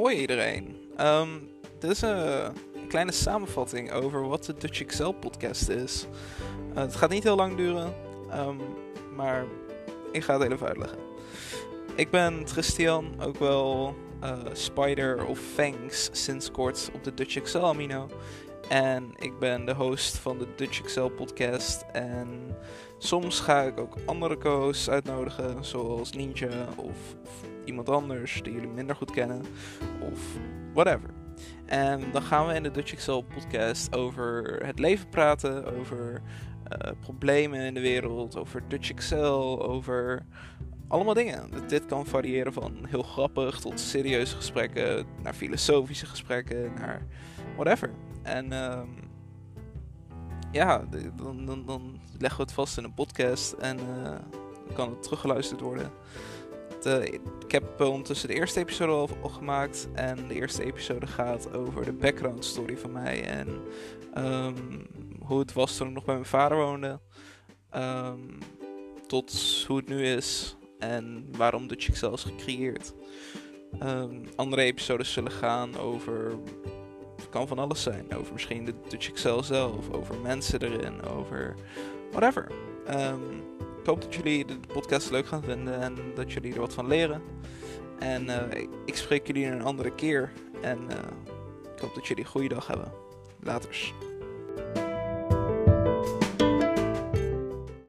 Hoi iedereen. Ehm, dit is een, kleine samenvatting over wat de Dutch Excel podcast is. Eh, het gaat niet heel lang duren, ehm, maar ik ga het even uitleggen. Ik ben Christian, ook wel uh, Spider of Fangs sinds kort op de Dutch Excel Amino. En ik ben de host van de Dutch Excel podcast. En soms ga ik ook andere co-hosts uitnodigen, zoals Ninja of, iemand anders die jullie minder goed kennen. Of whatever. En dan gaan we in de Dutch Excel podcast over het leven praten, over uh, problemen in de wereld, over Dutch Excel, over allemaal dingen. Dit kan variëren van heel grappig tot serieuze gesprekken, naar filosofische gesprekken, naar whatever. En um, ja, dan, dan, leggen we het vast in een podcast en uh, kan het teruggeluisterd worden. Uh, ik heb ondertussen de eerste episode al, gemaakt en de eerste episode gaat over de background story van mij en um, hoe het was toen ik nog bij mijn vader woonde. Um, tot hoe het nu is en waarom Dutch Excel is gecreëerd. Andere episodes zullen gaan over kan van alles zijn. Over misschien de Dutch Excel zelf, over mensen erin, over whatever. Um, ik hoop dat jullie de podcast leuk gaan vinden en dat jullie er wat van leren. En uh, ik spreek jullie een andere keer. En uh, ik hoop dat jullie een goede dag hebben. Laters.